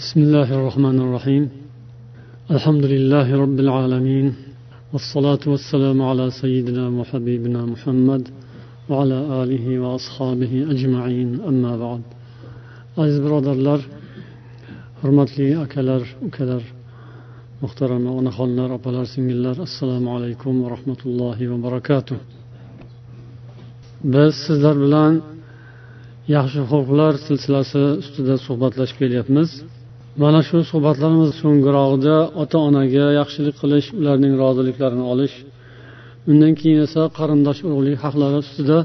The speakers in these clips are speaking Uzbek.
بسم الله الرحمن الرحيم. الحمد لله رب العالمين والصلاة والسلام على سيدنا وحبيبنا محمد وعلى آله وأصحابه أجمعين. أما بعد عزيز برادر لر حرمت لي أكلر أكلر محترم ونخلنا رب الله السلام عليكم ورحمة الله وبركاته بس سيدر بلان يحشي خوف لر سلسلة ستدى صحبات لشكيل يتمز mana shu suhbatlarimiz so'nggirog'ida ota onaga yaxshilik qilish ularning roziliklarini olish undan keyin esa qarindosh urug'lik haqlari ustida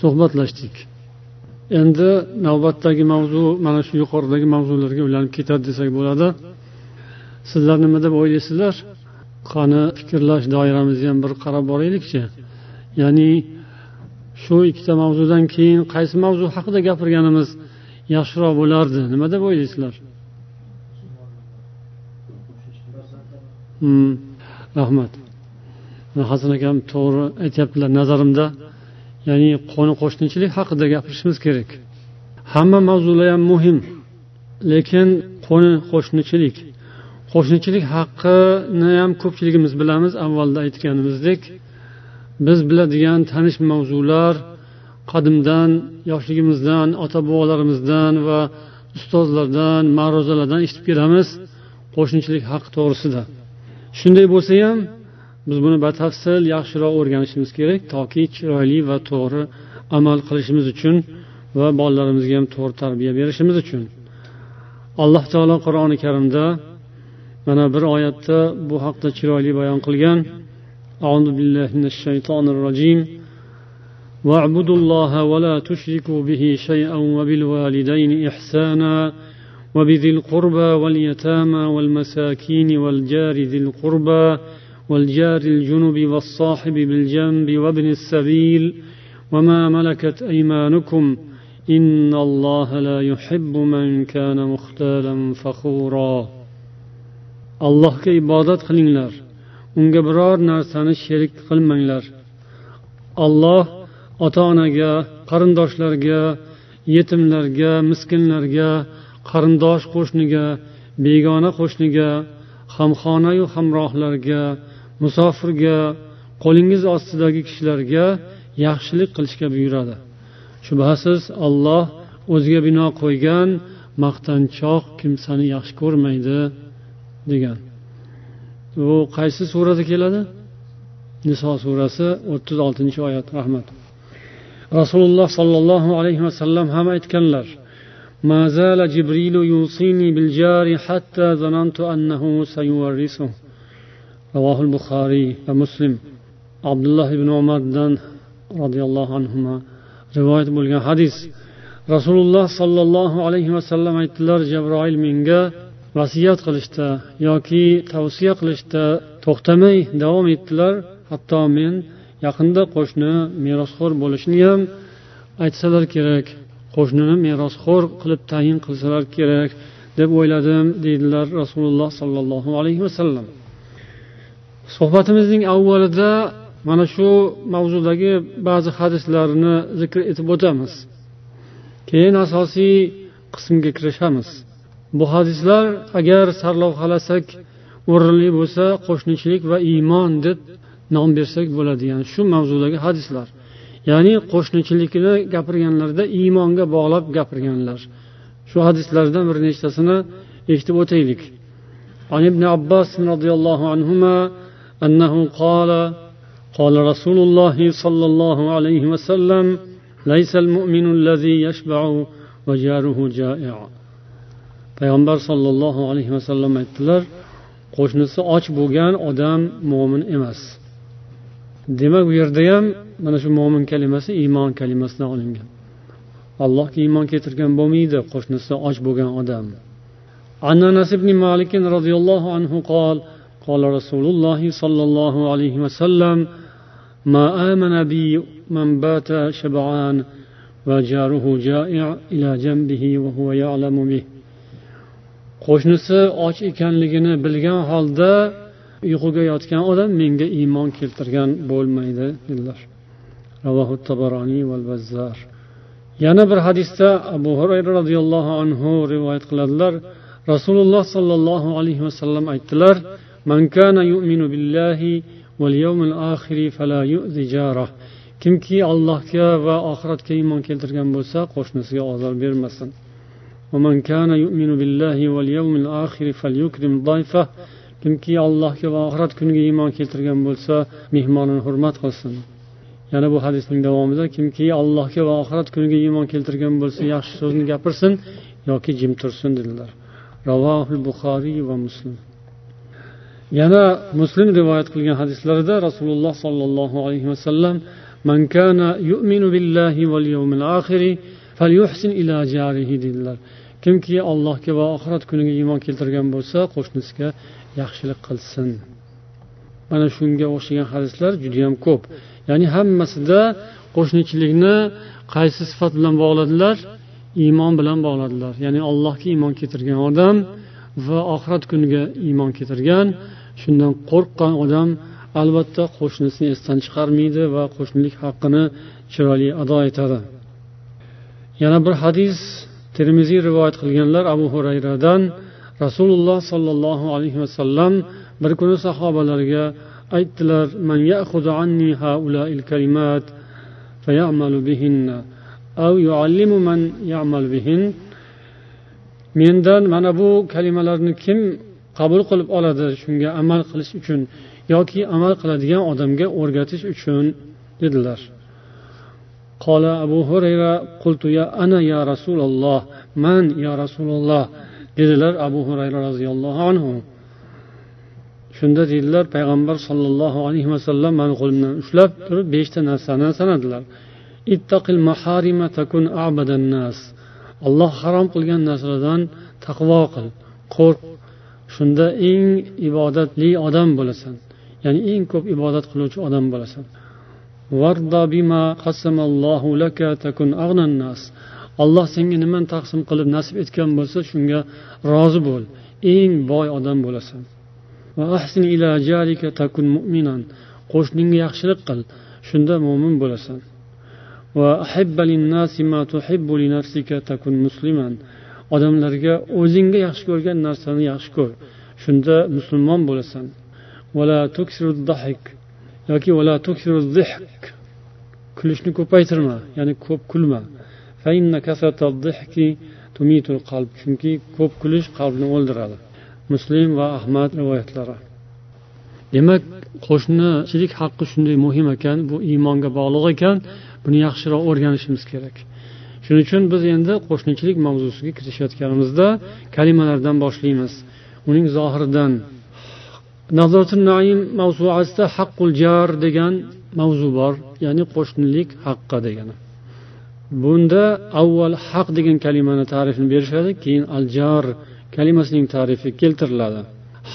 suhbatlashdik. Endi navbatdagi mavzu mana shu yuqoridagi mavzularga ulanib ketadi desak bo'ladi. Sizlar nima deb o'ylaysizlar? Qani fikrlash doiramizni ham bir qarab boraylikchi ya'ni shu ikkita mavzudan keyin qaysi mavzu haqida gapirganimiz yaxshiroq bo'lardi? Nima deb o'ylaysizlar? Hmm. rahmat hasan akam to'g'ri aytyaptilar nazarimda. Ya'ni qo'ni qo'shnichilik haqida gapirishimiz kerak. Hamma mavzular ham muhim. Lekin qo'ni qo'shnichilik. Qo'shnichilik haqqini ham ko'pchiligimiz bilamiz avvalda aytganimizdek. Biz biladigan tanish mavzular qadimdan yoshligimizdan ota bobolarimizdan va ustozlardan ma'ruzalardan eshitib kelamiz. Qo'shnichilik haqi to'g'risida. shunday bo'lsa ham biz buni batafsil yaxshiroq o'rganishimiz kerak toki chiroyli va to'g'ri amal qilishimiz uchun va bolalarimizga ham to'g'ri tarbiya berishimiz uchun alloh taolo qur'oni karimda mana bir oyatda bu haqda chiroyli bayon qilgan أعوذ بالله من الشيطان الرجيم واعبدوا الله ولا تشركوا به شيئا وبالوالدين إحسانا وبذي القربى واليتامى والمساكين والجار ذي القربى والجار الجنب والصاحب بالجنب وابن السبيل وما ملكت أيمانكم إن الله لا يحب من كان مختالا فخورا الله كي عبادت قلنلر unga biror narsani sherik qilmanglar olloh ota onaga qarindoshlarga yetimlarga miskinlarga qarindosh qo'shniga begona qo'shniga hamxonayu hamrohlarga musofirga qo'lingiz ostidagi kishilarga yaxshilik qilishga buyuradi shubhasiz olloh o'ziga bino qo'ygan maqtanchoq kimsani yaxshi ko'rmaydi degan. Bu qaysi surada keladi? Niso surasi o'ttiz oltinchi oyat rahmat. Rasululloh sollallohu alayhi vasallam ham aytganlar ما زال جبريل يوصيني بالجار حتى ظننت أنه سيورثه رواه البخاري ومسلم عبد الله بن عمر دان رضي الله عنهما رواية bo'lgan hadis rasululloh sollallohu alayhi vasallam aytdilar jabroil menga vasiyat qilishda yoki tavsiya qilishda to'xtamay davom etdilar hatto men yaqinda qo'shni merosxo'r bo'lishni ham aytsalar kerak Qo'shnini merosxo'r qilib tayin qilsalar kerak deb o'yladim deydilar rasululloh sollallohu alayhi vasallam suhbatimizning avvalida mana shu mavzudagi ba'zi hadislarni zikr etib o'tamiz. Keyin asosiy qismga kirishamiz. Bu hadislar agar sarlavhalasak o'rinli bo'lsa qo'shnichilik va iymon deb nom bersak bo'ladigan shu mavzudagi hadislar. ya'ni qo'shnichilikni gapirganlarida iymonga bog'lab gapirganlar shu hadislardan bir nechtasini eshitib o'taylik عن ابن عباس رضي الله عنهما أنه قال قال رسول الله صلى الله عليه وسلم ليس المؤمن الذي يشبع وجاره جائع payg'ambar sollallohu alayhi vasallam aytdilar qo'shnisi och bo'lgan odam mo'min emas demak bu yerda ham mana shu mo'min kalimasi iymon kalimasidan olingan allohga iymon keltirgan bo'lmaydi qo'shnisi och bo'lgan odam عن انس بن مالك رضي الله عنه قال قال رسول الله صلى الله عليه وسلم ما آمن بي من بات شبعان وجاره جائع إلى جنبه وهو يعلم به qo'shnisi och ekanligini bilgan holda uyquga yotgan odam menga iymon keltirgan bo'lmaydi dedilar ravohu tabaroniy val bazzar yana bir hadisda abu hurayra roziyallohu anhu rivoyat qiladilar rasululloh sollallohu alayhi vasallam aytdilar man kana yu'minu billahi val yawmil oxiri fala yu'zi jarah kimki allohga va oxiratga iymon keltirgan bo'lsa qo'shnisiga ozor bermasin ومن كان يؤمن بالله واليوم الآخر فليكرم ضيفه kimki allohga va oxirat kuniga iymon keltirgan bo'lsa mehmonini hurmat qilsin Yana bu hadisning davomida kimki allohga va oxirat kuniga iymon keltirgan bo'lsa yaxshi so'zni gapirsin yoki jim tursin dedilar. Ravohil buxoriy va muslim. Yana muslim rivoyat qilgan hadislarida rasululloh sollallohu alayhi vasallam man kana yu'minu billahi val yawmil oxiri falyuhsin ila jarihi dedilar. Kimki allohga va oxirat kuniga iymon keltirgan bo'lsa qo'shnisiga yaxshilik qilsin. Mana shunga o'xshagan hadislar judayam ko'p. Ya'ni hammasida qo'shnichilikni qaysi sifat bilan bog'ladilar? Iymon bilan bog'ladilar. Ya'ni allohga iymon keltirgan odam va oxirat kuniga iymon keltirgan. Shundan qo'rqqan odam albatta qo'shnisini esdan chiqarmaydi va qo'shnilik haqqini chiroyli ado etadi. Yana bir hadis termiziy rivoyat qilganlar abu hurayradan rasululloh sollallohu alayhi vasallam bir kuni sahobalarga aytdilar man ya'khudhu anni haula'il kalimat fayamalu bihinna aw yuallimu man ya'mal bihin mendan mana bu kalimalarni kim qabul qilib oladi shunga amal qilish uchun yoki amal qiladigan odamga o'rgatish uchun dedilar قال أبو هريرة قلت يا أنا يا رسول الله من يا رسول الله dedilar abu hurayra roziyallohu anhu Shunda deydilar payg'ambar sollallohu alayhi vasallam mani qo'limdan ushlab turib beshta narsani sanadilar. Ittaqil maharima takun abadan nas. Alloh harom qilgan narsalardan taqvo qil qo'rq. Shunda eng ibodatli odam bo'lasan. Ya'ni eng ko'p ibodat qiluvchi odam bo'lasan. Alloh senga nimani taqsim qilib nasib etgan bo'lsa shunga rozi bo'l eng boy odam bo'lasan. Qo'shningga yaxshilik qil shunda mo'min bo'lasan. Odamlarga o'zingga yaxshi ko'rgan narsani yaxshi ko'r shunda musulmon bo'lasan. Yoki kulishni ko'paytirma ya'ni ko'p kulma. Chunki ko'p kulish qalbni o'ldiradi. Muslim va ahmad rivoyatlari. Demak qo'shnichilik haqqi shunday muhim ekan bu iymonga bog'liq ekan buni yaxshiroq o'rganishimiz kerak. Shuning uchun biz endi qo'shnichilik mavzusiga kirishayotganimizda kalimalardan boshlaymiz. Uning zohiridan naim mavzuasida haqqul jar degan mavzu bor ya'ni qo'shnilik haqqi degani. Bunda avval haq degan kalimani ta'rifini berishadi keyin al jar kalimasining tarifi keltiriladi.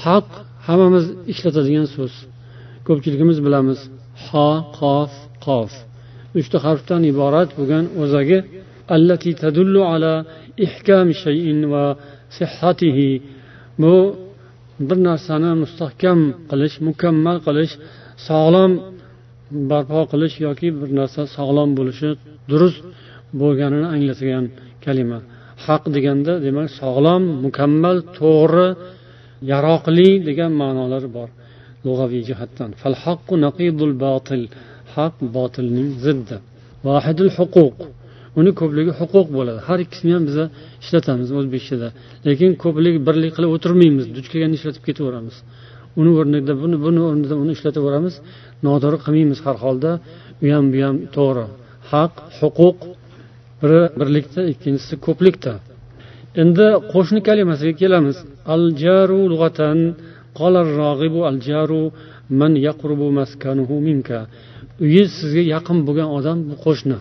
Haq hammamiz ishlatadigan so'z. Ko'pchiligimiz bilamiz ho qof qof. Uchta harfdan iborat bo'lgan o'zagi allati tadullu ala ihkam shayin va sihhatihi bu bir narsani mustahkam qilish mukammal qilish sog'lom barpo qilish yoki bir narsa sog'lom bo'lishi durust bo'lganini anglatgan kalima. Haq deganda demak sog'lom mukammal to'g'ri yaroqli degan ma'nolari bor lug'aviy jihatdan. Haq botilning ziddi. Vahidul huquq uni ko'pligi huquq bo'ladi. Har ikkisini ham biza ishlatamiz o'zbekchada. Lekin ko'plik birlik qilib o'tirmaymiz duch kelganni ishlatib ketaveramiz. Uni o'rnida buni buni o'rnida uni ishlataveramiz noto'g'ri qilmaymiz har holda. U ham bu ham to'g'ri. Haq huquq biri birlikda ikkinchisi ko'plikda endi qo'shni kalimasiga kelamiz al jaru lug'atan rog'ibu al jaru man yaqrubu maskanuhu minka uyi sizga yaqin bo'lgan odam bu qo'shni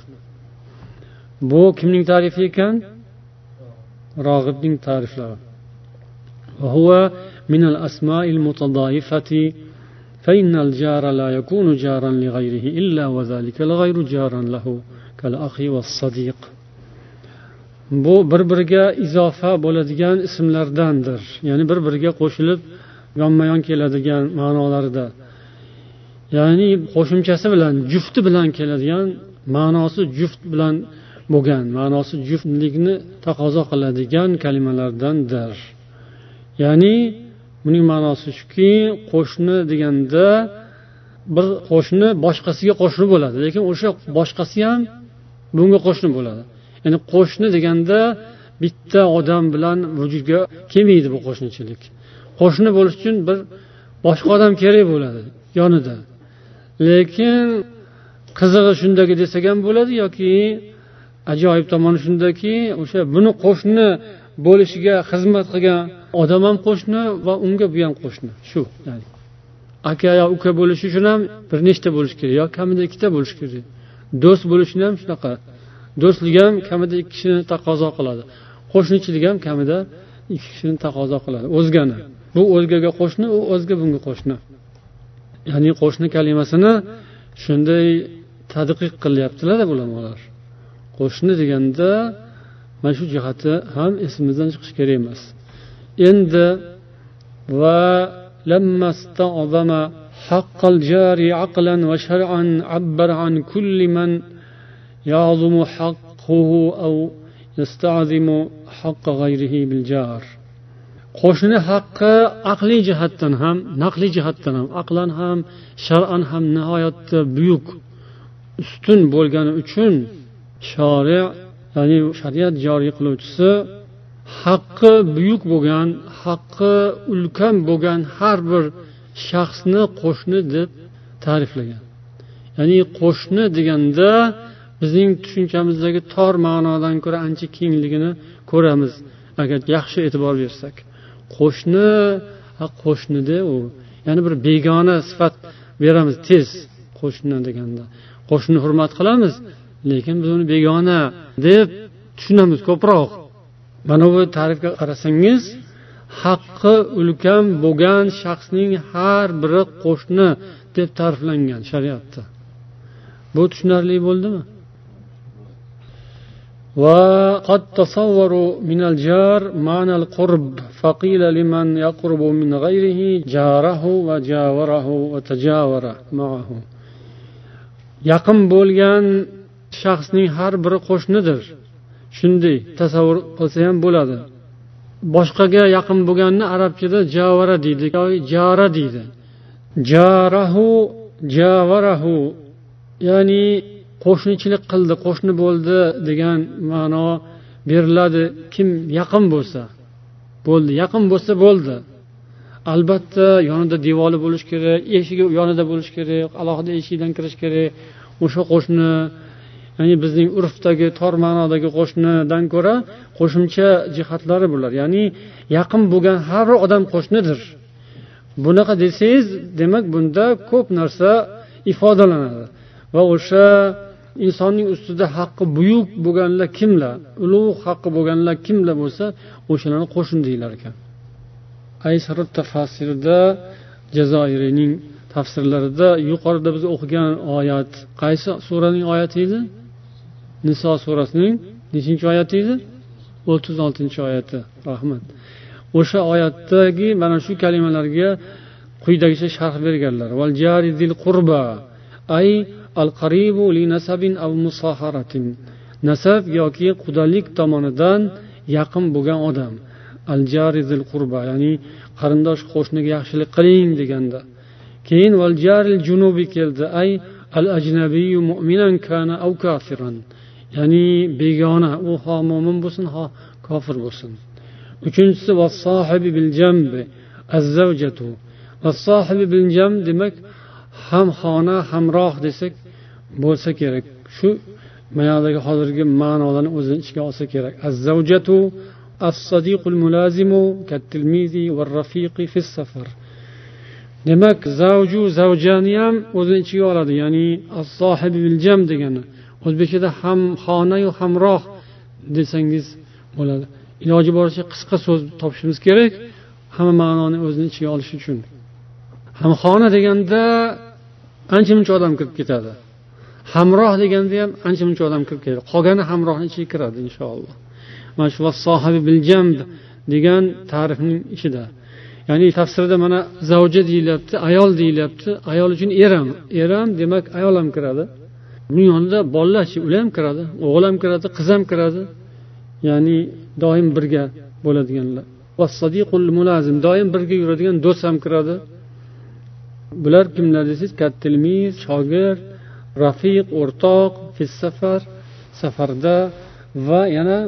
bu kimning tarifi ekan rog'ibning tariflari وهو من الأسماء المتضايفة فإن الجار لا يكون جارا لغيره إلا وذلك الغير جارا له كالأخ والصديق bu bir biriga izofa bo'ladigan ismlardandir. Ya'ni bir biriga qo'shilib yonma yon keladigan ma'nolarida. Ya'ni qo'shimchasi bilan jufti bilan keladigan ma'nosi juft bilan bo'lgan ma'nosi juftlikni taqozo qiladigan kalimalardandir. Ya'ni buning ma'nosi shuki qo'shni deganda bir qo'shni boshqasiga qo'shni bo'ladi lekin o'sha boshqasi ham bunga qo'shni bo'ladi. Ya'ni qo'shni deganda bitta odam bilan vujudga kelmaydi bu qo'shnichilik. Qo'shni bo'lish uchun bir boshqa odam kerak bo'ladi yonida. Lekin qizig'i shundaki desak ham bo'ladi yoki ajoyib tomoni shundaki o'sha buni qo'shni bo'lishiga xizmat qilgan odam ham qo'shni va unga bu ham qo'shni. Shu ya'ni. Aka yo uka bo'lishi uchun ham bir nechta bo'lishi kerak yo kamida ikkita bo'lishi kerak. Do'st bo'lishni ham shunaqa. Do'stlik ham kamida ikki kishini taqozo qiladi. Qo'shnichilik ham kamida ikki kishini taqozo qiladi. O'zgani. Bu o'zgaga qo'shni u o'zga bunga qo'shni. Ya'ni qo'shni kalimasini shunday tadqiq qilyaptilar ulamolar. Qo'shni deganda mana shu jihati ham esimizdan chiqishi kerak emas. Endi va حق الجار عقلا وشرعا عبر عن كل من يعظم حقه أو يستعظم حق غيره بالجار qo'shni haqqi aqliy jihatdan ham naqliy jihatdan ham aqlan ham shar'an ham nihoyatda buyuk ustun bo'lgani uchun shori ya'ni shariat joriy qiluvchisi haqqi buyuk bo'lgan haqqi ulkan bo'lgan har bir shaxsni qo'shni deb ta'riflagan. Ya'ni qo'shni deganda bizning tushunchamizdagi tor ma'nodan ko'ra ancha kengligini ko'ramiz agar yaxshi e'tibor bersak. Qo'shni qo'shnida u. Ya'ni bir begona sifat beramiz tez qo'shni deganda. Qo'shnini hurmat qilamiz lekin biz uni begona deb tushunamiz ko'proq. Mana bu ta'rifga qarasangiz haqqi ulkan bo'lgan shaxsning har biri qo'shni deb ta'riflangan shariatda bu tushunarli bo'ldimi وقد تصوروا من الجار معنى القرب فقيل لمن يقرب من غيره جاره وجاوره وتجاور معه yaqin bo'lgan shaxsning har biri qo'shnidir shunday tasavvur qilsa ham bo'ladi Boshqaga yaqin bo'lganni arabchada javara deydi. Jara deydi. Jarahu javarahu. Ya'ni qo'shnichilik qildi qo'shni bo'ldi degan ma'no beriladi. Kim yaqin bo'lsa bo'ldi. Yaqin bo'lsa bo'ldi. Albatta yonida devori bo'lishi kerak eshigi yonida bo'lishi kerak alohida eshikdan kirish kerak. O'sha qo'shni ya'ni bizning urfdagi tor ma'nodagi qo'shnidan ko'ra qo'shimcha jihatlari bular. Ya'ni yaqin bo'lgan har bir odam qo'shnidir. Bunaqa desangiz demak bunda ko'p narsa ifodalanadi. Va o'sha insonning ustida haqqi buyuk bo'lganlar kimlar? Ulug' haqqi bo'lganlar kimlar bo'lsa o'shalarni qo'shni deyilar ekan. Aysarut tafsirida jazoiriyning tafsirlarida yuqorida biz o'qigan oyat qaysi suraning oyati edi? Niso surasining nechinchi oyati edi? O'ttiz oltinchi oyati. Rahmat. O'sha oyatdagi mana shu kalimalarga quyidagicha sharh berganlar. Qurba ay al qaribu li nasabin aw musaharatin. Nasab yoki qudalik tomonidan yaqin bo'lgan odam. Al jarizil qurba ya'ni qarindosh qo'shniga yaxshilik qiling deganda. Keyin val jaril junubi keldi ay al ajnabiyu mu'minan kana aw kafiran. ya'ni begona u ho mo'min bo'lsin ho kofir bo'lsin. Uchinchisi vassohibi biljambi azzavjatu demak hamxona hamroh desak bo'lsa kerak. Shu manodagi hozirgi ma'nolarni o'zini ichiga olsa kerak. Azzavjatu assadiqul mulazimu kattilmizi va rafiqi fis safar. Demak zavju zavjani ham o'zini ichiga oladi. Ya'ni degani. O'zbekchada ham xonayu hamroh desangiz bo'ladi. Iloji boricha qisqa so'z topishimiz kerak hamma ma'noni o'zini ichiga olish uchun. Hamxona deganda ancha muncha odam kirib ketadi. Hamroh deganda ham ancha muncha odam kirib ketadi. Qolgani hamrohni ichiga kiradi inshaalloh. Mana shu sohibi biljamb degan ta'rifning ichida. Ya'ni tafsirda mana zavja deyilyapti ayol deyilyapti. Ayol uchun er ham er ham demak ayol ham kiradi. Uning yonida bolalarchi ular ham kiradi o'g'il ham kiradi qiz ham kiradi. Ya'ni doim birga bo'ladiganlar. Mulazim doim birga yuradigan do'st ham kiradi. Bular kimlar desangiz kattilmiz shogird rafiq o'rtoq safar safarda va yana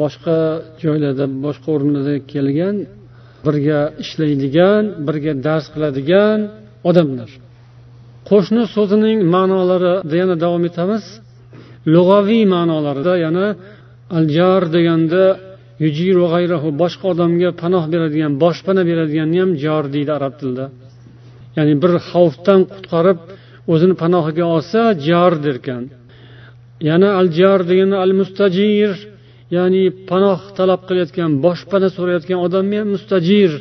boshqa joylarda boshqa o'rinlarda kelgan birga ishlaydigan birga dars qiladigan odamlar. Qo'shni so'zining ma'nolarida yana davom etamiz. Lug'aviy ma'nolarida yana aljar deganda yujiru g'ayrahu boshqa odamga panoh beradigan boshpana beradiganni ham jor deydi arab tilida. Ya'ni bir xavfdan qutqarib o'zini panohiga olsa jar derkan. Yana al jar degani al mustajir ya'ni panoh talab qilayotgan boshpana so'rayotgan odamni ham mustajir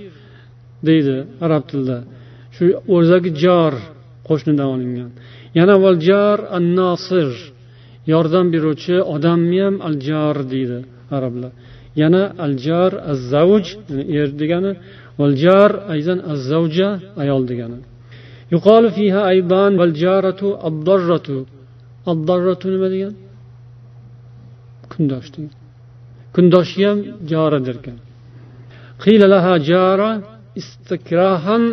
deydi arab tilida. Shu o'zagi jor qo'shnidan olingan. Yana valjar an nosir yordam beruvchi odamni ham aljar deydi arablar. Yana aljar az zavj er degani valjar ayzan az zavja ayol degani. Yuqolu fiha aydan val jaratu ad-darratu. Ad-darratu nima degan? Kundosh degan. Kundoshi ham joradir derkan. Qiyla laha jara istikrohan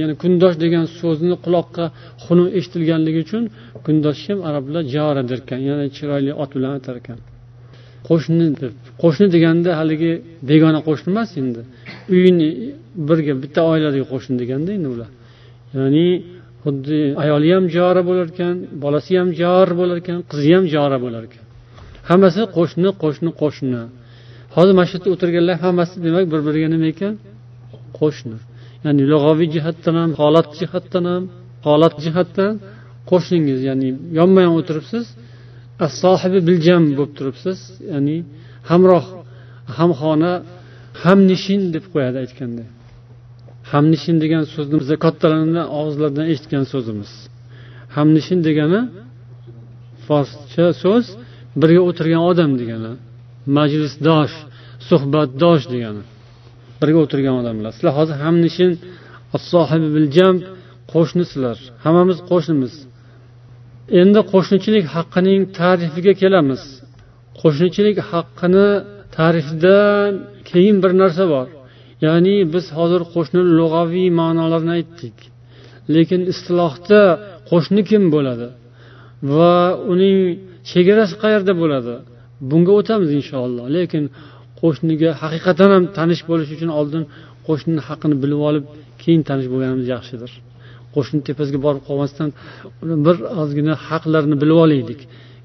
ya'ni kundosh degan so'zni quloqqa xunuk eshitilganligi uchun kundosh ham arablar joradir derkan ya'ni chiroyli ot bilan aytar ekan. Qo'shni deb qo'shni deganda haligi begona qo'shni emas endi. Uyini birga bitta oiladagi qo'shni deganda endi ular. Ya'ni xuddi ayoli ham jora bo'lar ekan bolasi ham jor bo'lar ekan qizi ham jora bo'lar ekan. Hammasi qo'shni qo'shni qo'shni. Hozir mana shu yerda o'tirganlar hammasi demak bir biriga nima ekan? Qo'shni. Ya'ni lug'aviy jihatdan ham holat jihatdan ham holat jihatdan qo'shningiz ya'ni yonma yon o'tiribsiz sohibi biljam bo'lib turibsiz ya'ni hamroh hamxona hamnishin deb qo'yadi aytganda. Hamnishin degan so'zni biz kattalarni og'izlaridan eshitgan so'zimiz. Hamnishin degani forscha so'z birga o'tirgan odam degani majlisdosh suhbatdosh degani. Birga o'tirgan odamlar. Sizlar hozir hamnishin biljam qo'shnisizlar. Hammamiz qo'shnimiz. Endi qo'shnichilik haqqining tarifiga kelamiz. Qo'shnichilik haqqini tarifidan keyin bir narsa bor. Ya'ni biz hozir qo'shni lug'aviy ma'nolarini aytdik. Lekin istilohda qo'shni kim bo'ladi? Va uning chegarasi qayerda bo'ladi? Bunga o'tamiz inshaalloh. Lekin qo'shniga haqiqatan ham tanish bo'lish uchun oldin qo'shnini haqini bilib olib keyin tanish bo'lganimiz yaxshidir. Qo'shni tepasiga borib qolmasdan bir ozgina haqlarini bilib olaylik.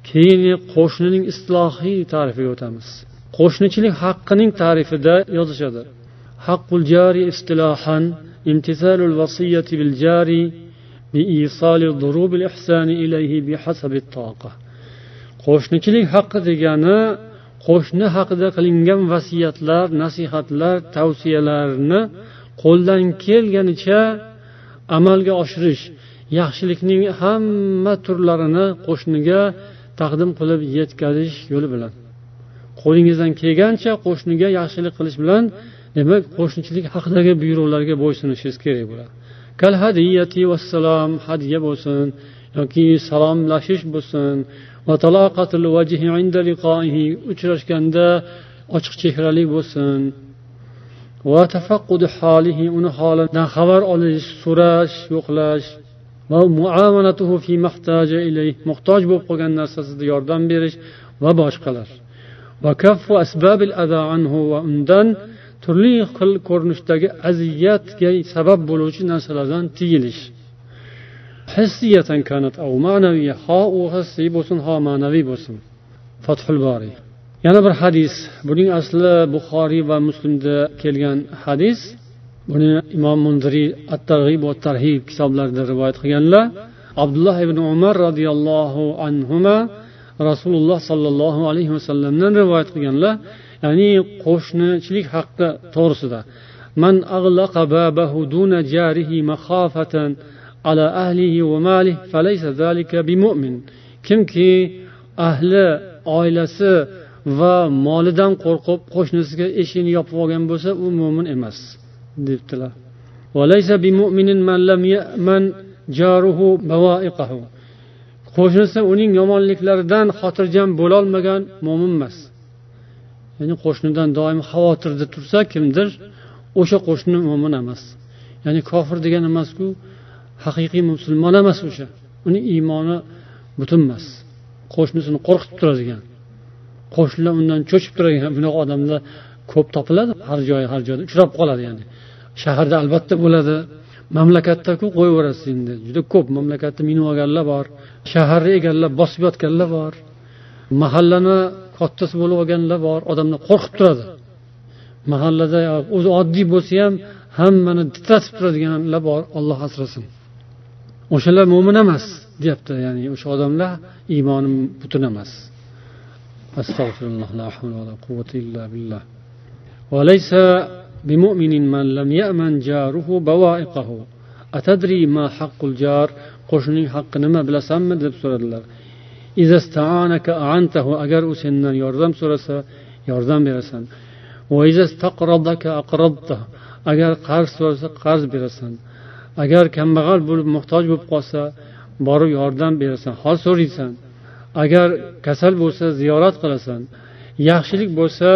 Keyin qo'shnining islohiy tarifiga o'tamiz. Qo'shnichilik haqqining tarifida yozishadi. Haqqul jari istilohan imtisalul vasiyati bil jari biisali durub ihsani ilayhi bihasab qo'shnichilik haqqi degani qo'shni haqida qilingan vasiyatlar nasihatlar tavsiyalarni qo'ldan kelganicha amalga oshirish yaxshilikning hamma turlarini qo'shniga taqdim qilib yetkazish yo'li bilan. Qo'lingizdan kelgancha qo'shniga yaxshilik qilish bilan demak qo'shnichilik haqidagi buyruqlarga bo'ysunishingiz kerak bo'ladi. Kal hadiyati vassalom hadya bo'lsin yoki salomlashish bo'lsin uchrashganda ochiq chehrali bo'lsin. va tafaqqudu holihi uni holidan xabar olish so'rash yo'qlash. va muomalatuhu fi mahtaja ilayh muhtoj bo'lib qolgan narsasida yordam berish va boshqalar va kaffu asbabil ada anhu va undan turli xil ko'rinishdagi aziyatga sabab bo'luvchi narsalardan tiyilish. Hissiyatan kanat av ma'naviy ho u hissiy bo'lsin ho ma'naviy bo'lsin fathul boriy yana bir hadis buning asli buxoriy va muslimda kelgan hadis buni imom mundiriy at targ'ib va tarhib kitoblarida rivoyat qilganlar abdulloh ibn umar roziyallohu anhu rasululloh sollallohu alayhi vasallamdan rivoyat qilganlar ya'ni qo'shnichilik haqqi to'g'risida man ag'laqa babahu duna jarihi makhafatan ala ahlihi va malih falaysa zalika bimu'min kimki ahli oilasi va molidan qo'rqib qo'shnisiga eshigini yopib olgan bo'lsa u mo'min emas debdilar qo'shnisi uning yomonliklaridan xotirjam bo'lolmagan mo'min emas ya'ni qo'shnidan doim xavotirda tursa kimdir o'sha qo'shni mo'min emas ya'ni kofir degani emasku haqiqiy musulmon emas o'sha. Uni iymoni butun emas. Qo'shnisini qo'rqitib turadigan. Qo'shnilar undan cho'chib turadigan. Bunaqa odamlar ko'p topiladi. Har joy har joyda uchrab qoladi ya'ni. Shaharda albatta bo'ladi. Mamlakatdaku qo'yaverasiz endi. Juda ko'p mamlakatni minib olganlar bor. Shaharni egallab bosib yotganlar bor. Mahallani kattasi bo'lib olganlar bor. Odamlar qo'rqib turadi. Mahallada o'zi oddiy bo'lsa ham hammani titratib turadiganlar bor. Olloh asrasin. o'shalar mo'min emas deyapti ya'ni o'sha odamlar iymoni butun emas astag'firulloh la havla va la quvvata illa billah وليس بمؤمن من لم يأمن جاره بوائقه أتدري ما حق الجار qo'shnining haqqi nima bilasanmi deb so'radilar agar u sendan yordam so'rasa yordam berasan agar qarz so'rasa qarz berasan Agar kambag'al bo'lib muhtoj bo'lib qolsa borib yordam berasan hol so'raysan. Agar kasal bo'lsa ziyorat qilasan. Yaxshilik bo'lsa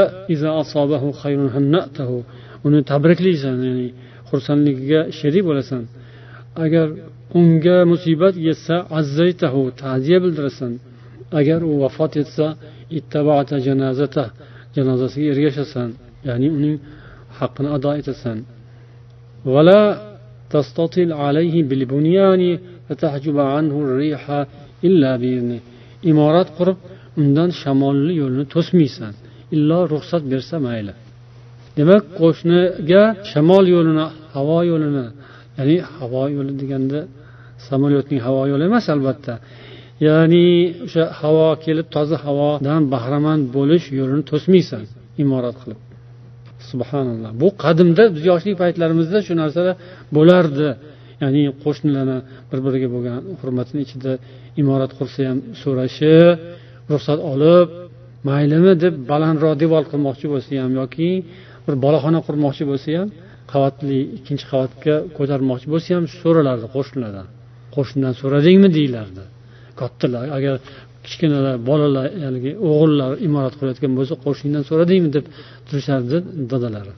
uni tabriklaysan ya'ni xursandligiga sherik bo'lasan. Agar unga musibat yetsa azzaytahu ta'ziya bildirasan. Agar u vafot etsa ittabata janazata janozasiga ergashasan ya'ni uning haqqini ado etasan. Vala تستطل alayhi bil فتحجب عنه anhu riha illa biizni imorat qurib undan shamolli yo'lni to'smaysan illo ruxsat bersa mayli. Demak qo'shniga shamol yo'lini havo yo'lini ya'ni havo yo'li deganda samolyotning havo yo'li emas albatta ya'ni o'sha havo kelib toza havodan bahramand bo'lish yo'lini to'smaysan imorat qilib. Subhanalloh. Bu qadimda biz yoshlik paytlarimizda shu narsalar bo'lardi. Ya'ni qo'shnilarni bir biriga bo'lgan hurmatini ichida imorat qursa ham so'rashi ruxsat olib maylimi deb balandroq devor qilmoqchi bo'lsa ham yoki bir boloxona qurmoqchi bo'lsa ham qavatli ikkinchi qavatga ko'tarmoqchi bo'lsa ham so'ralardi qo'shnilardan. Qo'shnidan so'radingmi deyilardi kattalar agar kichkinalar bolalar haligi o'g'illar imorat qurayotgan bo'lsa qo'shningdan so'radingmi deb turishardi dadalari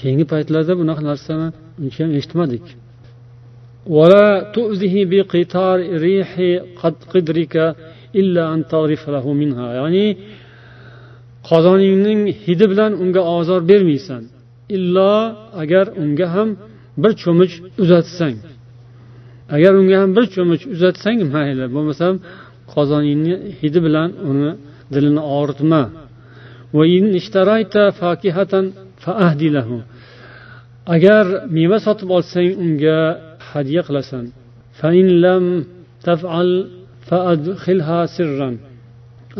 keyingi paytlarda bunaqa narsani uncha ham eshitmadik. Ya'ni qozoningning hidi bilan unga ozor bermaysan. Illo agar unga ham bir cho'mich uzatsang. Agar unga ham bir cho'mich uzatsang mayli bo'lmasam qozoningni hidi bilan uni dilini og'ritma. Agar meva sotib olsang unga hadya qilasan.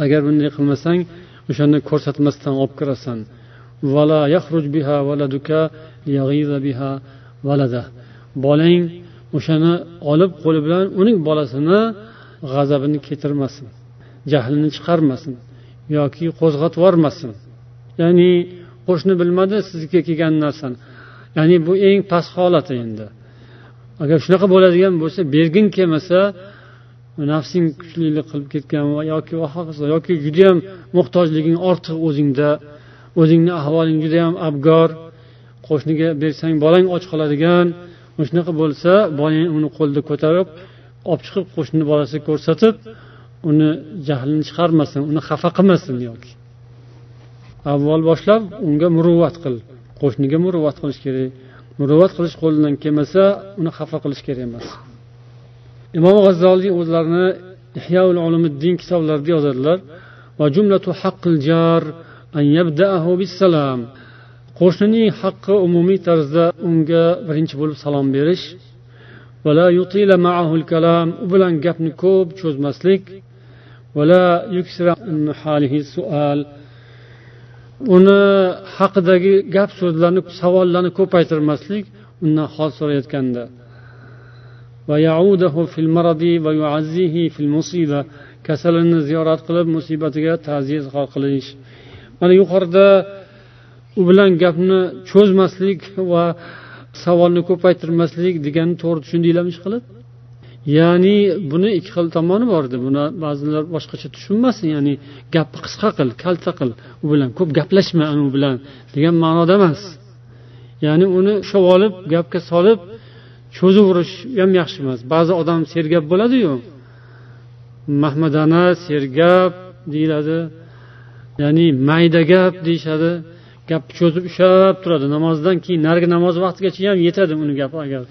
Agar bunday qilmasang o'shani ko'rsatmasdan olib kirasan. Bolang o'shani olib qo'li bilan uning bolasini g'azabini keltirmasin jahlini chiqarmasin yoki qo'zg'atib yubormasin. Ya'ni qo'shni bilmadi sizga kelgan narsani. Ya'ni bu eng past holati endi. Agar shunaqa bo'ladigan bo'lsa bergin kelmasa nafsing kuchlilik qilib ketgan yoki hokazo yoki judayam muhtojliging ortiq o'zingda o'zingni ahvoling judayam abgor qo'shniga bersang bolang och qoladigan shunaqa bo'lsa bolang uni qo'lida ko'tarib olib chiqib qo'shni bolasiga ko'rsatib uni jahlini chiqarmasin uni xafa qilmasin yoki. Avval boshlab unga muruvvat qil qo'shniga muruvvat qilish kerak. Muruvvat qilish qo'lidan kelmasa uni xafa qilish kerak emas. Imom g'azzoliy o'zlarini ihyoul ulumiddin kitoblarida yozadilar qo'shnining haqqi umumiy tarzda unga birinchi bo'lib salom berish u bilan gapni ko'p cho'zmaslik. Uni haqidagi gap so'zlarni savollarni ko'paytirmaslik undan hol so'rayotganda. Kasalini ziyorat qilib musibatiga ta'ziya izhor qilish. Mana yuqorida u bilan gapni cho'zmaslik va savolni ko'paytirmaslik degani to'g'ri tushundinglarmi ishqilib ya'ni buni ikki xil tomoni bor edi. Buni ba'zilar boshqacha tushunmasin. Ya'ni gapni qisqa qil kalta qil. U bilan ko'p gaplashma u bilan degan ma'noda emas. Ya'ni uni ushlab olib gapga solib cho'zaverish ham yaxshi emas. Ba'zi odam sergap bo'ladiyu. Mahmadana sergap deyiladi. Ya'ni mayda gap deyishadi. Gapni cho'zib ushlab turadi. Namozdan keyin narigi namoz vaqtigacha ham yetadi uni gapi agar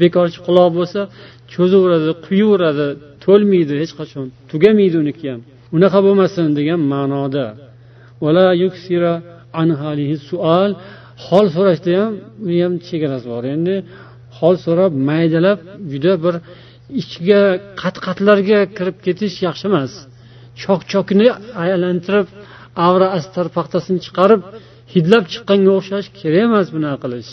bekorchi quloq bo'lsa cho'zaveradi quyaveradi to'lmaydi hech qachon tugamaydi uniki ham. Unaqa bo'lmasin degan ma'noda. Hol so'rashda ham uni ham chegarasi bor. Endi hol so'rab maydalab juda bir ichiga qat qatlarga kirib ketish yaxshi emas. Chok chokni aylantirib avra astar paxtasini chiqarib hidlab chiqqanga o'xshash kerak emas bunaqa qilish.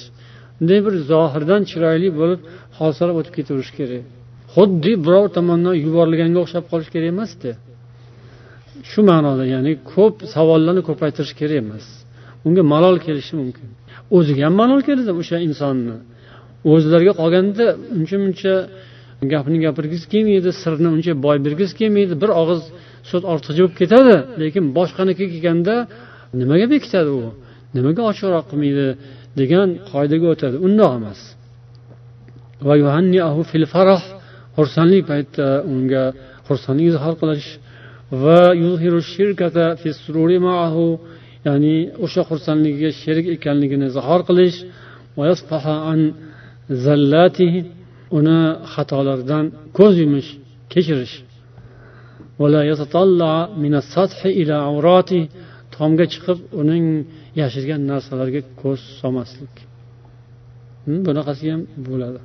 Bunday bir zohirdan chiroyli bo'lib hol o'tib ketaverish kerak. Xuddi birov tomonidan yuborilganga o'xshab qolish kerak emasda shu ma'noda ya'ni ko'p savollarni ko'paytirish kerak emas. Unga malol kelishi mumkin. O'ziga ham malol keladi o'sha insonni. O'zlariga qolganda uncha muncha gapni gapirgisi kelmaydi sirni uncha boy bergisi kelmaydi. Bir og'iz so'z ortiqcha bo'lib ketadi lekin boshqaniki kelganda nimaga bekitadi u? Nimaga ochiqroq qilmaydi degan qoidaga o'tadi. Undoq emas. Xursandlik paytda unga xursandlik izhor qilish. Va ya'ni o'sha xursandligiga sherik ekanligini izhor qilish. Uni xatolaridan ko'z yumish kechirish. Tomga chiqib uning yashirgan narsalarga ko'z solmaslik. Bunaqasi ham bo'ladi.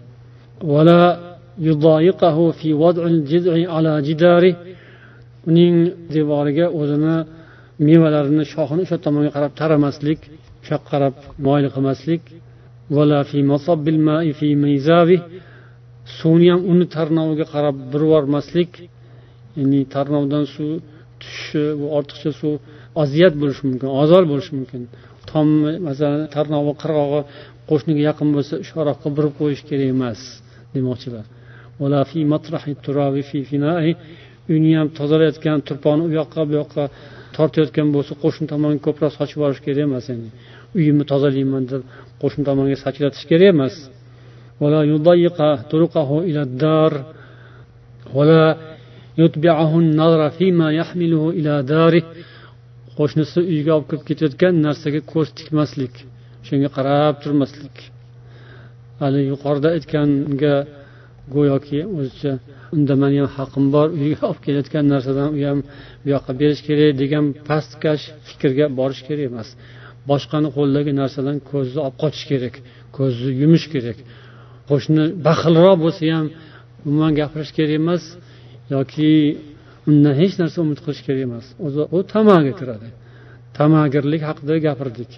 Uning devoriga o'zini mevalarini shoxini o'sha tomonga qarab taramaslik u yoqqa qarab moyil qilmaslik. Suvni ham uni tarnoviga qarab burvormaslik ya'ni tarnovdan suv tushishi bu ortiqcha suv oziyat bo'lishi mumkin ozor bo'lishi mumkin. Tom masalan tarnovi qirg'og'i qo'shniga yaqin bo'lsa ushoqroqqa burib qo'yish kerak emas demoqchilar. Uyni ham tozalayotgan turponi u yoqqa bu yoqqa tortayotgan bo'lsa qo'shni tomonga ko'proq sochib yuborish kerak emas ya'ni uyimni tozalayman deb qo'shni tomonga sachratish kerak emas. Qo'shnisi uyiga olib kirib ketayotgan narsaga ko'z tikmaslik shunga qarab turmaslik. Hali yuqorida aytganga go'yoki o'zicha unda mani ham haqqim bor uyga olib kelayotgan narsadan u ham bu yoqqa berish kerak degan pastkash fikrga borish kerak emas. Boshqani qo'lidagi narsadan ko'zni olib qochish kerak ko'zni yumish kerak. Qo'shni baxilroq bo'lsa ham umuman gapirish kerak emas yoki undan hech narsa umid qilish kerak emas. O'zi u tamaga kiradi. Tamagirlik haqida gapirdik.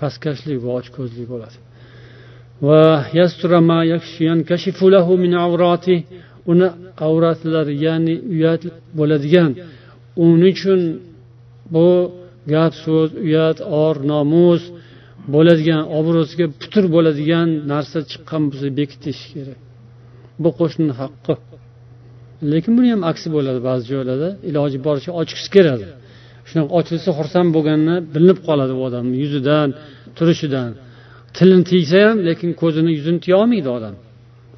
Pastkashlik va ochko'zlik bo'ladi. Uni avratlari ya'ni uyat bo'ladigan. Uning uchun bu gap so'z uyat or nomus bo'ladigan obro'siga putur bo'ladigan narsa chiqqan bo'lsa bekitish kerak. Bu qo'shnini haqqi. lekin buni ham aksi bo'ladi ba'zi joylarda iloji boricha ochgisi keladi shunaqa ochilsa xursand bo'lgani bilinib qoladi u odamni yuzidan turishidan tilini tiysa ham lekin ko'zini yuzini tiya olmaydi odam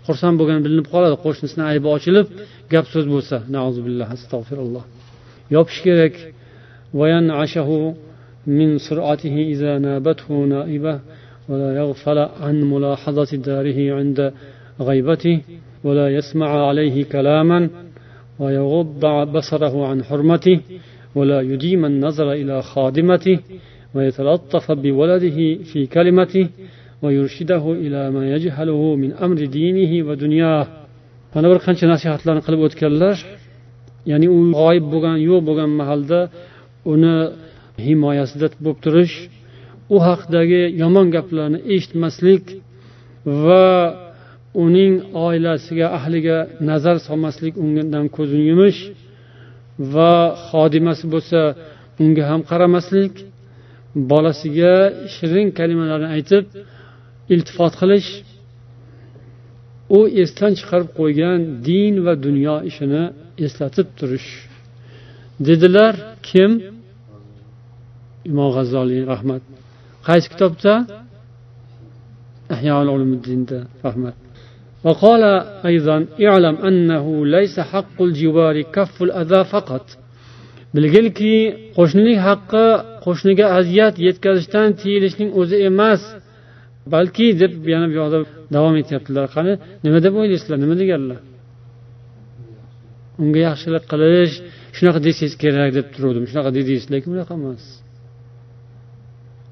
xursand bo'lgani bilinib qoladi qo'shnisini aybi ochilib gap so'z bo'lsa billah astag'firulloh yopish kerak من سرعته إذا نابته نائبة ولا يغفل عن ملاحظة داره عند غيبته ولا يسمع عليه كلاما ويغض بصره عن حرمته ولا يديم النظر إلى خادمته ويتلطف بولده في كلمته ويرشده إلى ما يجهله من أمر دينه ودنياه. فأنا برقنش نصيحات لنا قلب أتكلر يعني أو غايب بغن يو بغن محل ده اونا همايا سدت بوبترش أو حق داگه يمان قبلان اشت مسلك و uning oilasiga ahliga nazar solmaslik undan ko'zini yumish va xodimasi bo'lsa unga ham qaramaslik bolasiga shirin kalimalarni aytib iltifot qilish u esdan chiqarib qo'ygan din va dunyo ishini eslatib turish. Dedilar kim? Imom g'azzoliy rahmat. Qaysi kitobda? Rahmat. وقال أيضا اعلم أنه ليس حق الجوار كف الأذى فقط bilgilki qo'shnilik haqqi qo'shniga aziyat yetkazishdan tiyilishning o'zi emas balki deb yana bu yoqda davom etyaptilar qani nima deb o'ylaysizlar nima deganlar unga yaxshilik qilish shunaqa desangiz kerak deb turuvdim shunaqa dedingiz lekin unaqa emas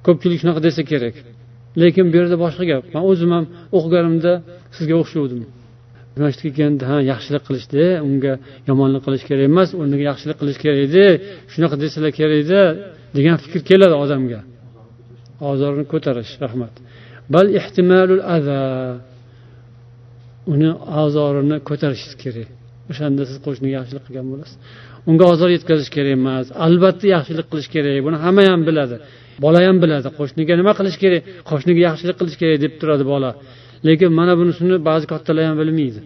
ko'pchilik shunaqa desa kerak lekin bu yerda boshqa gap man o'zim ham o'qiganimda sizga o'xshavdim masjidga kelganda ha yaxshilik qilishdi unga yomonlik qilish kerak emas o'rniga yaxshilik qilish kerak edi shunaqa desalar kerak edi degan fikr keladi odamga. Ozorni ko'tarish rahmat. Bal ehtimolul aza uni ozorini ko'tarishingiz kerak. O'shanda siz qo'shniga yaxshilik qilgan bo'lasiz. Unga ozor yetkazish kerak emas albatta yaxshilik qilish kerak buni hamma ham biladi. Bola ham biladi qo'shniga nima qilish kerak? Qo'shniga yaxshilik qilish kerak deb turadi bola. Lekin mana bunisini ba'zi kattalar ham bilmaydi.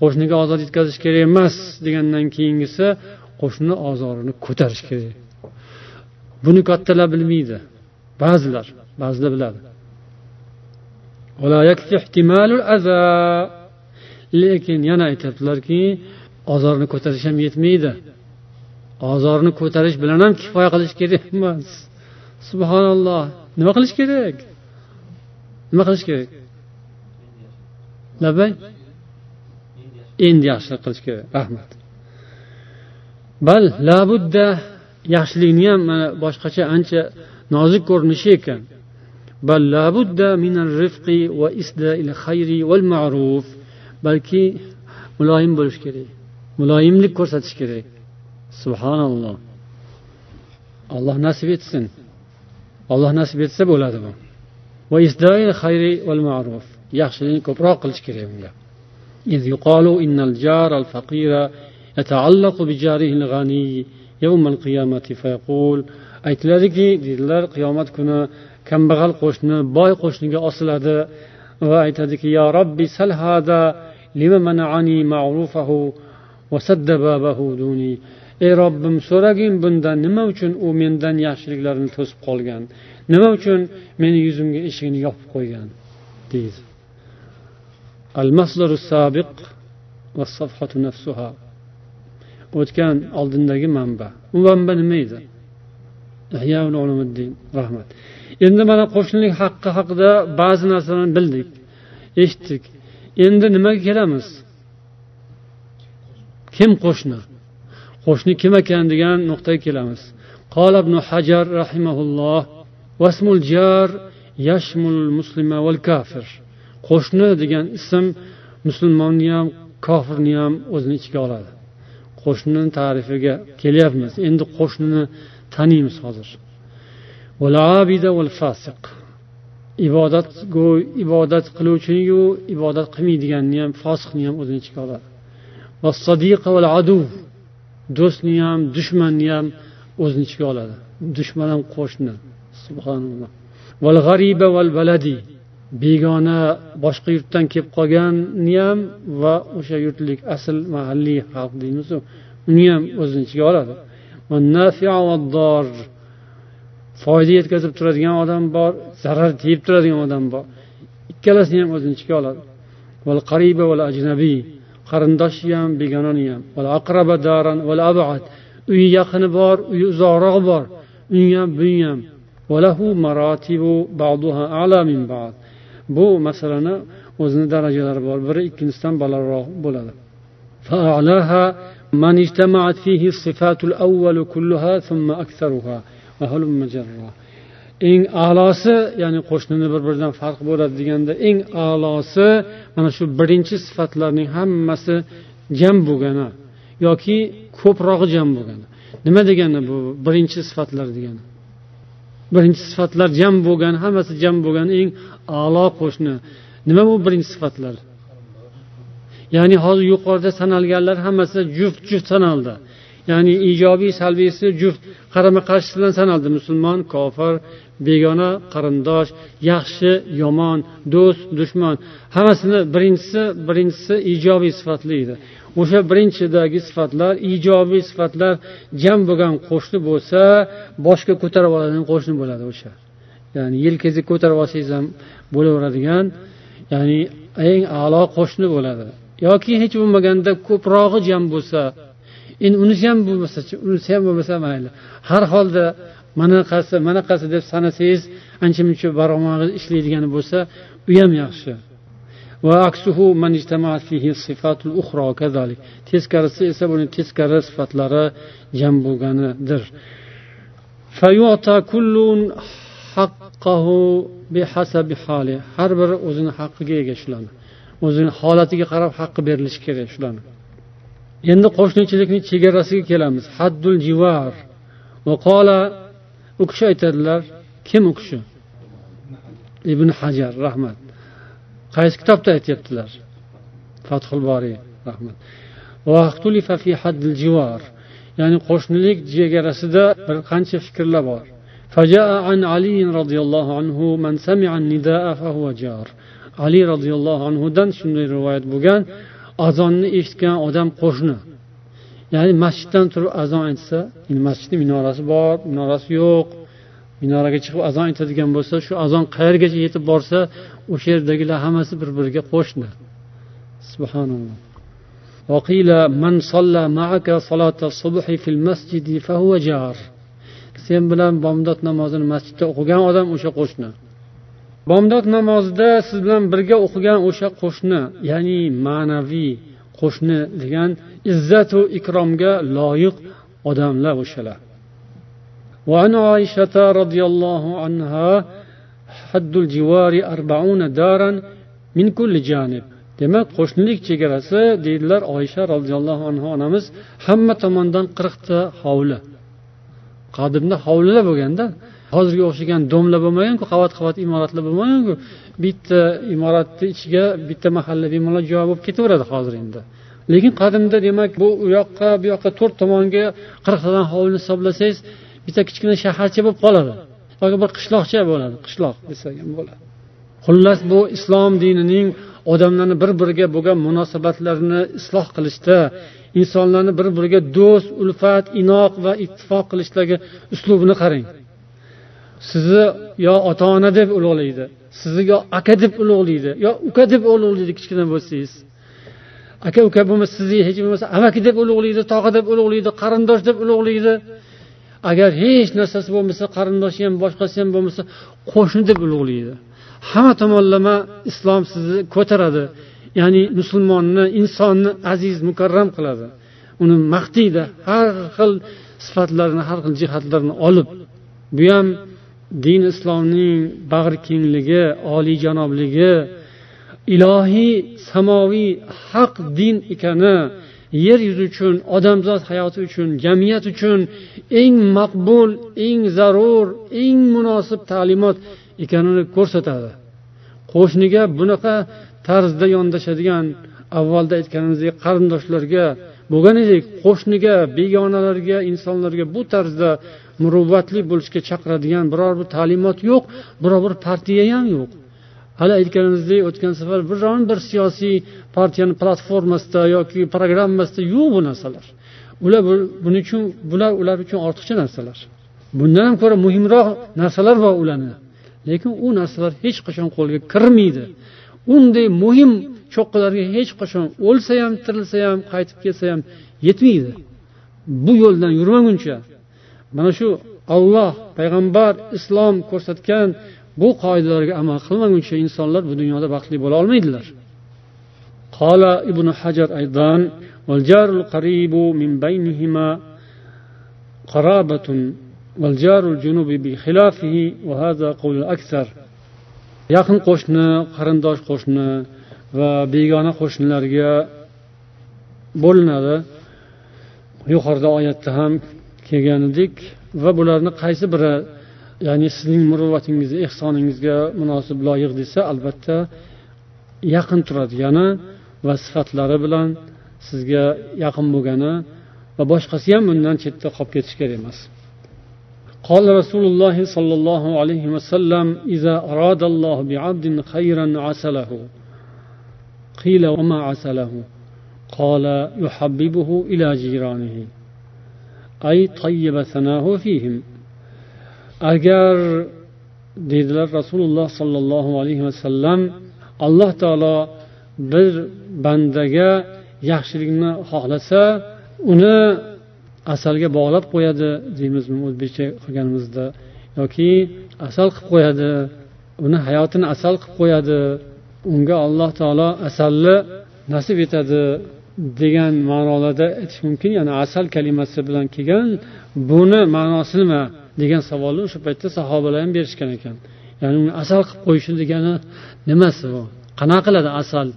Qo'shniga ozor yetkazish kerak emas degandan keyingisi qo'shni ozorini ko'tarish kerak. Buni kattalar bilmaydi. Ba'zilar ba'zilar biladi. Lekin yana aytyaptilarki ozorni ko'tarish ham yetmaydi. Ozorni ko'tarish bilan ham kifoya qilish kerak emas. Subhanalloh. Nima qilish kerak? Nima qilish kerak? Labay? Endi yaxshilik qilish kerak. Rahmat. Bal labudda yaxshilikni ham mana boshqacha ancha nozik ko'rinishi ekan. Bal labudda minar rifqi va isda il xayri val ma'ruf. Balki muloyim bo'lish kerak. Muloyimlik ko'rsatish kerak. Subhanalloh. Alloh nasib etsin. Alloh nasib etsa bo'ladi bu. Va isdoil xayri val ma'ruf. yaxshilikni ko'proq qilish kerak unga إذ يقال إن الجار الفقير يتعلق بجاره الغني يوم القيامة فيقول aytiladiki deydilar qiyomat kuni kambag'al qo'shni boy qo'shniga osiladi va aytadiki yo robbi sal hada lima mana'ani ma'rufahu va sadda babahu duni ey robbim so'ragin bundan nima uchun u mendan yaxshiliklarini to'sib qolgan nima uchun meni yuzimga eshigini yopib qo'ygan deydi المصدر السابق والصفحة نفسها o'tgan oldindagi manba u manba nima edi rahmat endi mana qo'shnilik haqqi haqida ba'zi narsalarni bildik eshitdik endi nimaga kelamiz kim qo'shni qo'shni kim ekan degan nuqtaga kelamiz قال ابن حجر رحمه الله واسم الجار يشمل المسلم والكافر qo'shni degan ism musulmonni ham kofirni ham o'zini ichiga oladi. Qo'shnini tarifiga kelyapmiz. Endi qo'shnini taniymiz hozir. Ibodatgo'y ibodat qiluvchiniyu ibodat qilmaydiganni ham fosiqni ham o'zini ichiga oladi. Do'stni ham dushmanni ham o'zini ichiga oladi. Dushman ham qo'shni. Subhanalloh. Begona boshqa yurtdan kelib qolganni ham va o'sha yurtlik asl mahalliy xalq deymizu uni ham o'zini ichiga oladi. Foyda yetkazib turadigan odam bor zarar tegib turadigan odam bor. Ikkalasini ham o'zini ichiga oladi. Qarindoshi ham begonani ham. Aqraba daran val abad uyi yaqini bor uyi uzoqroq bor. Uyi ham buyi ham. bu masalani o'zini darajalari bor biri ikkinchisidan balandroq bo'ladi من اجتمعت فيه الصفات الأول كلها ثم أكثرها وهلم جرا eng a'losi ya'ni qo'shnini bir biridan farq bo'ladi deganda eng a'losi mana shu birinchi sifatlarning hammasi jam bo'lgani yoki ko'prog'i jam bo'lgani nima degani bu birinchi sifatlar degani Birinchi sifatlar jam bo'lgan hammasi jam bo'lgan eng a'lo qo'shni. Nima bu birinchi sifatlar? Ya'ni hozir yuqorida sanalganlar hammasi juft juft sanaldi. Ya'ni ijobiy salbiysi juft qarama qarshisidan sanaldi. Musulmon kofir begona qarindosh yaxshi yomon do'st dushman. Hammasini birinchisi birinchisi ijobiy sifatli edi. O'sha birinchidagi sifatlar ijobiy sifatlar jam bo'lgan qo'shni bo'lsa boshga ko'tarib oladigan qo'shni bo'ladi o'sha. Ya'ni yelkangizga ko'tarib olsangiz ham bo'laveradigan ya'ni eng a'lo qo'shni bo'ladi. Yoki hech bo'lmaganda ko'prog'i jam bo'lsa endi unisi ham bo'lmasa unisi ham bo'lmasa mayli. Har holda manaqasi manaqasi deb sanasangiz ancha muncha barmog'ingiz ishlaydigani bo'lsa u ham yaxshi. Teskarisi esa buni teskari sifatlari jam bo'lganidir har biri o'zini haqqiga ega shularni o'zini holatiga qarab haqqi berilishi kerak shularni endi qo'shnichilikni chegarasiga kelamiz haddul jivar u kishi aytadilar kim u kishi ibn hajar rahmat qaysi kitobda aytyaptilar fathul boriy rahmat ya'ni qo'shnilik chegarasida bir qancha fikrlar bor فجاء عن علي رضي الله عنه من سمع النداء فهو جار ali roziyallohu anhudan shunday rivoyat bo'lgan azonni eshitgan odam qo'shni ya'ni masjiddan turib azon aytsa masjidni minorasi bor minorasi yo'q minoraga chiqib azon aytadigan bo'lsa shu azon qayergacha yetib borsa o'sha yerdagilar hammasi bir biriga qo'shni subhanalloh وقيل من صلى معك صلاة الصبح في المسجد فهو جار sen bilan bomdod namozini masjidda o'qigan odam o'sha qo'shni bomdod namozida siz bilan birga o'qigan o'sha qo'shni ya'ni ma'naviy qo'shni degan izzatu ikromga loyiq odamlar o'shalar وعن عائشة رضي الله عنها haddul jivari arbauna daran min kulli janib. Demak qo'shnilik chegarasi deydilar oysha roziyallohu anhu onamiz hamma tomondan qirqta hovli. Qadimda hovlilar bo'lganda hozirga o'xshagan domlar bo'lmaganku qavat qavat imoratlar bo'lmaganku bitta imoratni ichiga bitta mahalla bemalol joy bo'lib ketaveradi hozir endi. Lekin qadimda demak bu u yoqqa bu yoqqa to'rt tomonga qirqtadan hovlini hisoblasangiz bitta kichkina shaharcha bo'lib qoladi. Yoki bir qishloqcha bo'ladi qishloq desak ham bo'ladi. Xullas bu islom dinining odamlarni bir biriga bo'lgan munosabatlarini isloh qilishda insonlarni bir biriga do'st ulfat inoq va ittifoq qilishdagi uslubini qarang. Sizni yo ota ona deb ulug'laydi sizni yo aka deb ulug'laydi yo uka deb ulug'laydi kichkina bo'lsangiz. Aka uka bo'lmasa sizni hech bo'lmasa amaki deb ulug'laydi tog'a deb ulug'laydi qarindosh deb ulug'laydi. Agar hech narsasi bo'lmasa qarindoshi ham boshqasi ham bo'lmasa qo'shni deb ulug'laydi. Hamma tomonlama islom sizni ko'taradi. Ya'ni musulmonni insonni aziz mukarram qiladi. Uni maqtaydi har xil sifatlarini har xil jihatlarini olib. Bu ham din islomning bag'ri kengligi oliyjanobligi ilohiy samoviy haq din ekani yer yuzi uchun odamzod hayoti uchun jamiyat uchun eng maqbul eng zarur eng munosib ta'limot ekanini ko'rsatadi. Qo'shniga bunaqa tarzda yondashadigan avvalda aytganimizdek qarindoshlarga bo'lgan edik. Qo'shniga begonalarga insonlarga bu tarzda muruvvatli bo'lishga chaqiradigan biror bir ta'limot yo'q biror bir partiya ham yo'q. Hali aytganimizdek o'tgan safar biron bir siyosiy partiyani platformasida yoki programmasida yo'q bu narsalar. Ular buning uchun bular ular uchun ortiqcha narsalar. Bundan ham ko'ra muhimroq narsalar bor ularni. Lekin u narsalar hech qachon qo'lga kirmaydi. Unday muhim cho'qqilarga hech qachon o'lsa ham tirilsa ham qaytib kelsa ham yetmaydi. Bu yo'ldan yurmaguncha mana shu olloh payg'ambar islom ko'rsatgan bu qoidalarga amal qilmaguncha insonlar bu dunyoda baxtli bo'la olmaydilar قال ابن حجر أيضا والجار القريب من بينهما قرابة والجار الجنوب بخلافه وهذا قول الأكثر yaqin qo'shni qarindosh qo'shni va begona qo'shnilarga bo'linadi yuqorida oyatda ham kelgan edik va bularni qaysi biri ya'ni sizning muruvvatingizga ehsoningizga munosib loyiq desa albatta yaqin turadigani va sifatlari bilan sizga yaqin bo'lgani va boshqasi ham bundan chetda qolib ketishi kerak emas قال رسول الله صلى الله عليه وسلم إذا أراد الله بعبد خيرا عسله قيل وما عسله قال يحببه إلى جيرانه أي طيب ثناه فيهم agar deydilar rasululloh sollallohu alayhi vasallam alloh taolo bir bandaga yaxshilikni xohlasa uni asalga bog'lab qo'yadi deymizmi o'zbekcha qilganimizda yoki asal qilib qo'yadi uni hayotini asal qilib qo'yadi unga alloh taolo asalni nasib etadi degan ma'nolarda aytish mumkin ya'ni asal kalimasi bilan kelgan buni ma'nosi nima degan savolni o'sha paytda sahobalar ham berishgan ekan. Ya'ni uni asal qilib qo'yishi degani nimasi bu? Qanaqa qiladi asal?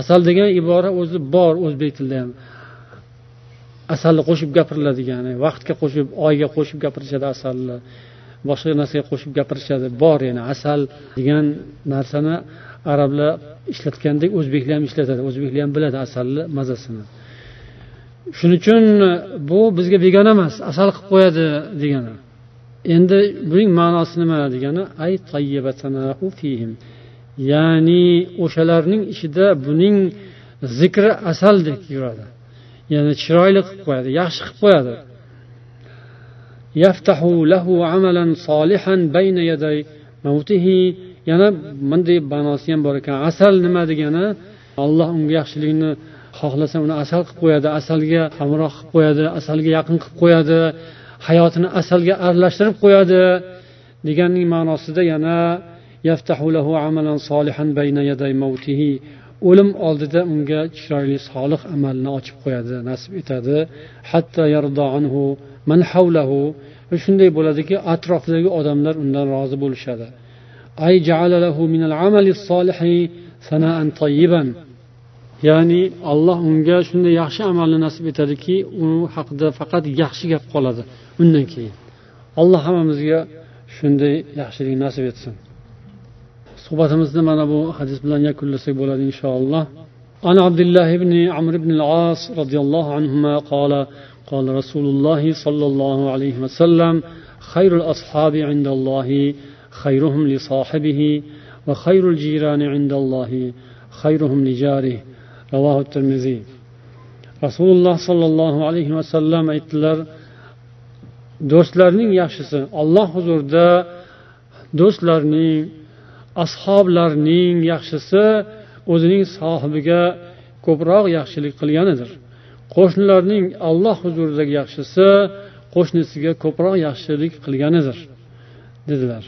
Asal degan ibora o'zi bor o'zbek tilida ham. Asalni qo'shib gapiriladigani vaqtga qo'shib oyga qo'shib gapirishadi asalni boshqa narsaga qo'shib gapirishadi. Bor ya'ni asal degan narsani arablar ishlatgandek o'zbeklar ham ishlatadi o'zbeklar ham biladi asalni mazasini. Shuning uchun bu bizga begona emas asal qilib qo'yadi degani. Endi buning ma'nosi nima degani? Ay fihim. Ya'ni o'shalarning ichida buning zikri asaldek yuradi. Ya'ni chiroyli qilib qo'yadi yaxshi qilib qo'yadi. Yana bunday ma'nosi ham bor ekan. Asal nima degani? Alloh unga yaxshilikni xohlasa uni asal qilib qo'yadi asalga hamroh qilib qo'yadi asalga yaqin qilib qo'yadi. Hayotini asalga aralashtirib qo'yadi deganning ma'nosida yana amalan solihan bayna yaday mavtihi o'lim oldida unga chiroyli solih amalni ochib qo'yadi nasib etadi. Hatto man havlahu shunday bo'ladiki atrofidagi odamlar undan rozi bo'lishadi. Ay ja'ala ja'alalahu minal amali solihi sanaan tayyiban. Ya'ni alloh unga shunday yaxshi amalni nasib etadiki u haqida faqat yaxshi gap qoladi undan keyin alloh hammamizga shunday yaxshilik nasib etsin suhbatimizni mana bu hadis bilan yakunlasak bo'ladi inshaalloh عن عبد الله بن عمرو بن العاص رضي الله عنهما قال قال رسول الله صلى الله عليه وسلم خير الأصحاب عند الله خيرهم لصاحبه وخير الجيران عند الله خيرهم لجاره ravohi termiziy rasululloh sollallohu alayhi vasallam aytdilar do'stlarning yaxshisi olloh huzurida do'stlarning ashoblarning yaxshisi o'zining sohibiga ko'proq yaxshilik qilganidir. Qo'shnilarning olloh huzuridagi yaxshisi qo'shnisiga ko'proq yaxshilik qilganidir dedilar.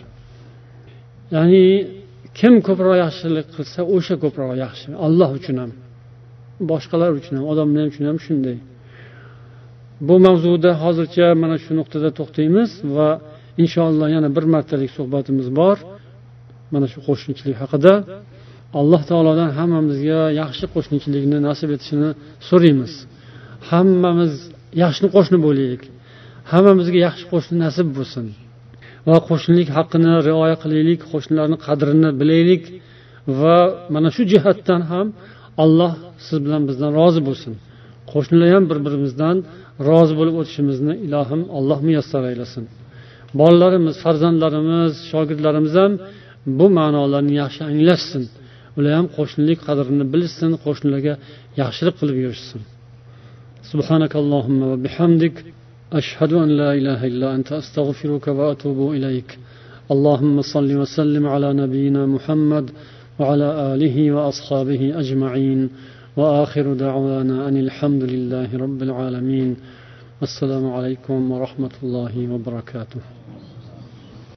Ya'ni kim ko'proq yaxshilik qilsa o'sha ko'proq yaxshi alloh uchun ham. Boshqalar uchun ham odamlar uchun ham shunday. Bu mavzuda hozircha mana shu nuqtada to'xtaymiz va inshaalloh yana bir martalik suhbatimiz bor. Mana shu qo'shnichilik haqida alloh taolodan hammamizga yaxshi qo'shnichilikni nasib etishini so'raymiz. Hammamiz yaxshi qo'shni bo'laylik. Hammamizga yaxshi qo'shni nasib bo'lsin. Va qo'shnilik haqqini rioya qilaylik qo'shnilarni qadrini bilaylik va mana shu jihatdan ham alloh siz bilan bizdan rozi bo'lsin qo'shnilar ham bir birimizdan rozi bo'lib o'tishimizni ilohim alloh muyassar aylasin bolalarimiz farzandlarimiz shogirdlarimiz ham bu ma'nolarni yaxshi anglashsin ular ham qo'shnilik qadrini bilishsin qo'shnilarga yaxshilik qilib yurishsin سبحانك اللهم وبحمدك أشهد أن لا إله إلا أنت أستغفرك وأتوب إليك اللهم صل وسلم على نبينا محمد وعلى آله وأصحابه أجمعين. وآخر دعوانا أن الحمد لله رب العالمين. السلام عليكم ورحمة الله وبركاته.